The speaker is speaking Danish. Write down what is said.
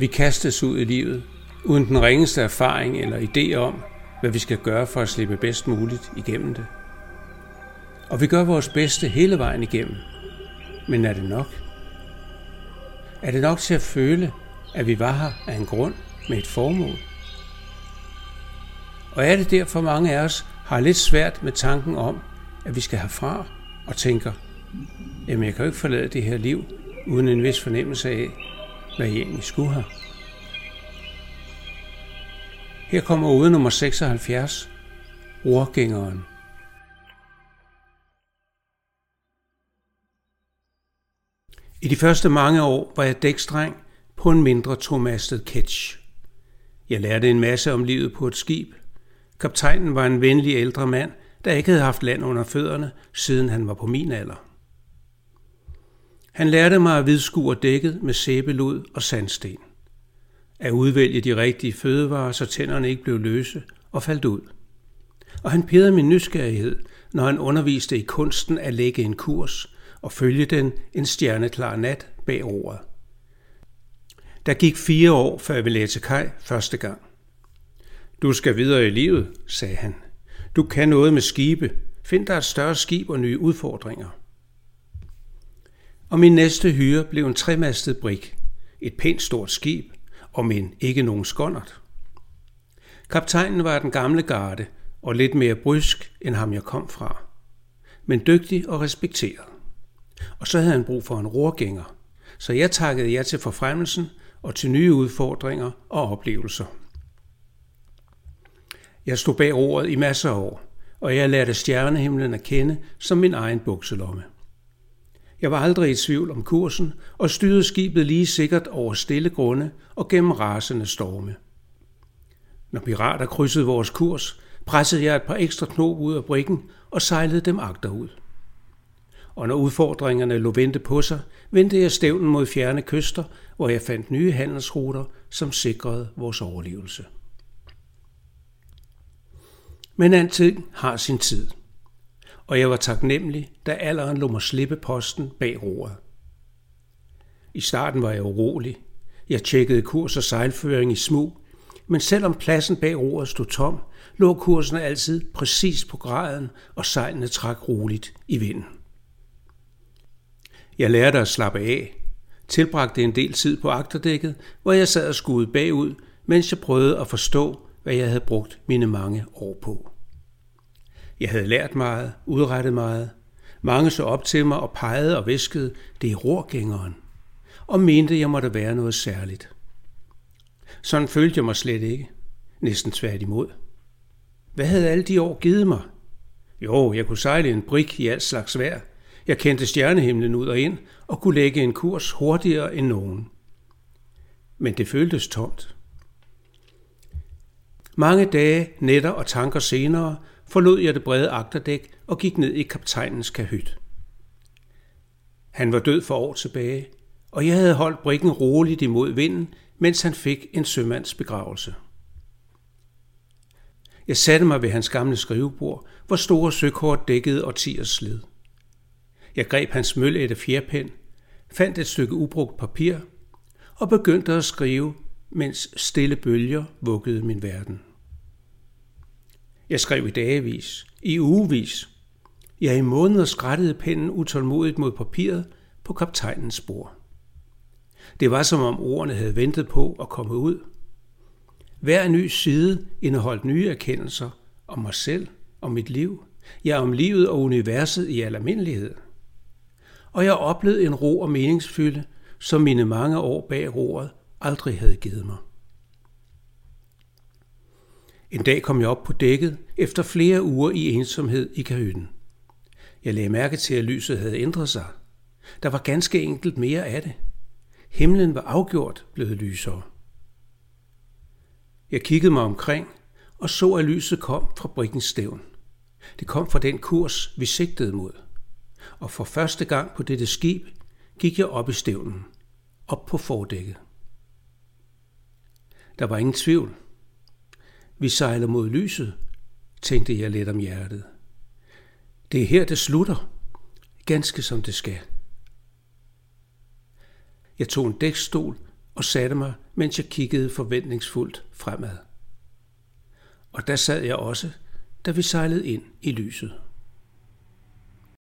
Vi kastes ud i livet, uden den ringeste erfaring eller idé om, hvad vi skal gøre for at slippe bedst muligt igennem det. Og vi gør vores bedste hele vejen igennem. Men er det nok? Er det nok til at føle, at vi var her af en grund med et formål? Og er det derfor mange af os har lidt svært med tanken om, at vi skal herfra og tænker, jamen jeg kan jo ikke forlade det her liv uden en vis fornemmelse af, hvad I egentlig skulle have. Her kommer ude nummer 76, Rorgængeren. I de første mange år var jeg dækstreng på en mindre tomastet ketch. Jeg lærte en masse om livet på et skib. Kaptajnen var en venlig ældre mand, der ikke havde haft land under fødderne, siden han var på min alder. Han lærte mig at vidskue dækket med sæbelud og sandsten. At udvælge de rigtige fødevarer, så tænderne ikke blev løse og faldt ud. Og han pædede min nysgerrighed, når han underviste i kunsten at lægge en kurs og følge den en stjerneklar nat bag ordet. Der gik fire år, før jeg lagde til kaj første gang. Du skal videre i livet, sagde han. Du kan noget med skibe. Find dig et større skib og nye udfordringer. Og min næste hyre blev en tremastet brik. Et pænt stort skib, og men ikke nogen skåndert. Kaptajnen var den gamle garde, og lidt mere brysk end ham jeg kom fra. Men dygtig og respekteret. Og så havde han brug for en rorgænger, så jeg takkede ja til forfremmelsen og til nye udfordringer og oplevelser. Jeg stod bag roret i masser af år, og jeg lærte stjernehimlen at kende som min egen bukselomme. Jeg var aldrig i tvivl om kursen og styrede skibet lige sikkert over stille grunde og gennem rasende storme. Når pirater krydsede vores kurs, pressede jeg et par ekstra knop ud af brikken og sejlede dem agterud. Og når udfordringerne lå vente på sig, vendte jeg stævnen mod fjerne kyster, hvor jeg fandt nye handelsruter, som sikrede vores overlevelse. Men alting har sin tid. Og jeg var taknemmelig, da alderen lå mig slippe posten bag roret. I starten var jeg urolig. Jeg tjekkede kurs og sejlføring i smug, men selvom pladsen bag roret stod tom, lå kursen altid præcis på graden, og sejlene trak roligt i vinden. Jeg lærte at slappe af, tilbragte en del tid på agterdækket, hvor jeg sad og skuede bagud, mens jeg prøvede at forstå, hvad jeg havde brugt mine mange år på. Jeg havde lært meget, udrettet meget. Mange så op til mig og pegede og viskede, det er rorgængeren, og mente, jeg måtte være noget særligt. Sådan følte jeg mig slet ikke. Næsten tværtimod. Hvad havde alle de år givet mig? Jo, jeg kunne sejle en brik i alt slags vejr. Jeg kendte stjernehimlen ud og ind og kunne lægge en kurs hurtigere end nogen. Men det føltes tomt. Mange dage, nætter og tanker senere forlod jeg det brede agterdæk og gik ned i kaptajnens kahyt. Han var død for år tilbage, og jeg havde holdt brikken roligt imod vinden, mens han fik en sømands begravelse. Jeg satte mig ved hans gamle skrivebord, hvor store søkort dækkede årtiers slid. Jeg greb hans mølætte fjerpen, fandt et stykke ubrugt papir og begyndte at skrive, mens stille bølger vuggede min verden. Jeg skrev i dagevis, i ugevis. Jeg i måneder skrættede pennen utålmodigt mod papiret på kaptajnens spor. Det var som om ordene havde ventet på at komme ud. Hver ny side indeholdt nye erkendelser om mig selv, om mit liv, ja om livet og universet i al almindelighed. Og jeg oplevede en ro og meningsfylde, som mine mange år bag roret aldrig havde givet mig. En dag kom jeg op på dækket efter flere uger i ensomhed i kahytten. Jeg lagde mærke til, at lyset havde ændret sig. Der var ganske enkelt mere af det. Himlen var afgjort blevet lysere. Jeg kiggede mig omkring og så, at lyset kom fra brikkens stævn. Det kom fra den kurs, vi sigtede mod. Og for første gang på dette skib gik jeg op i stævnen, op på fordækket. Der var ingen tvivl. Vi sejler mod lyset, tænkte jeg let om hjertet. Det er her, det slutter, ganske som det skal. Jeg tog en dækstol og satte mig, mens jeg kiggede forventningsfuldt fremad. Og der sad jeg også, da vi sejlede ind i lyset.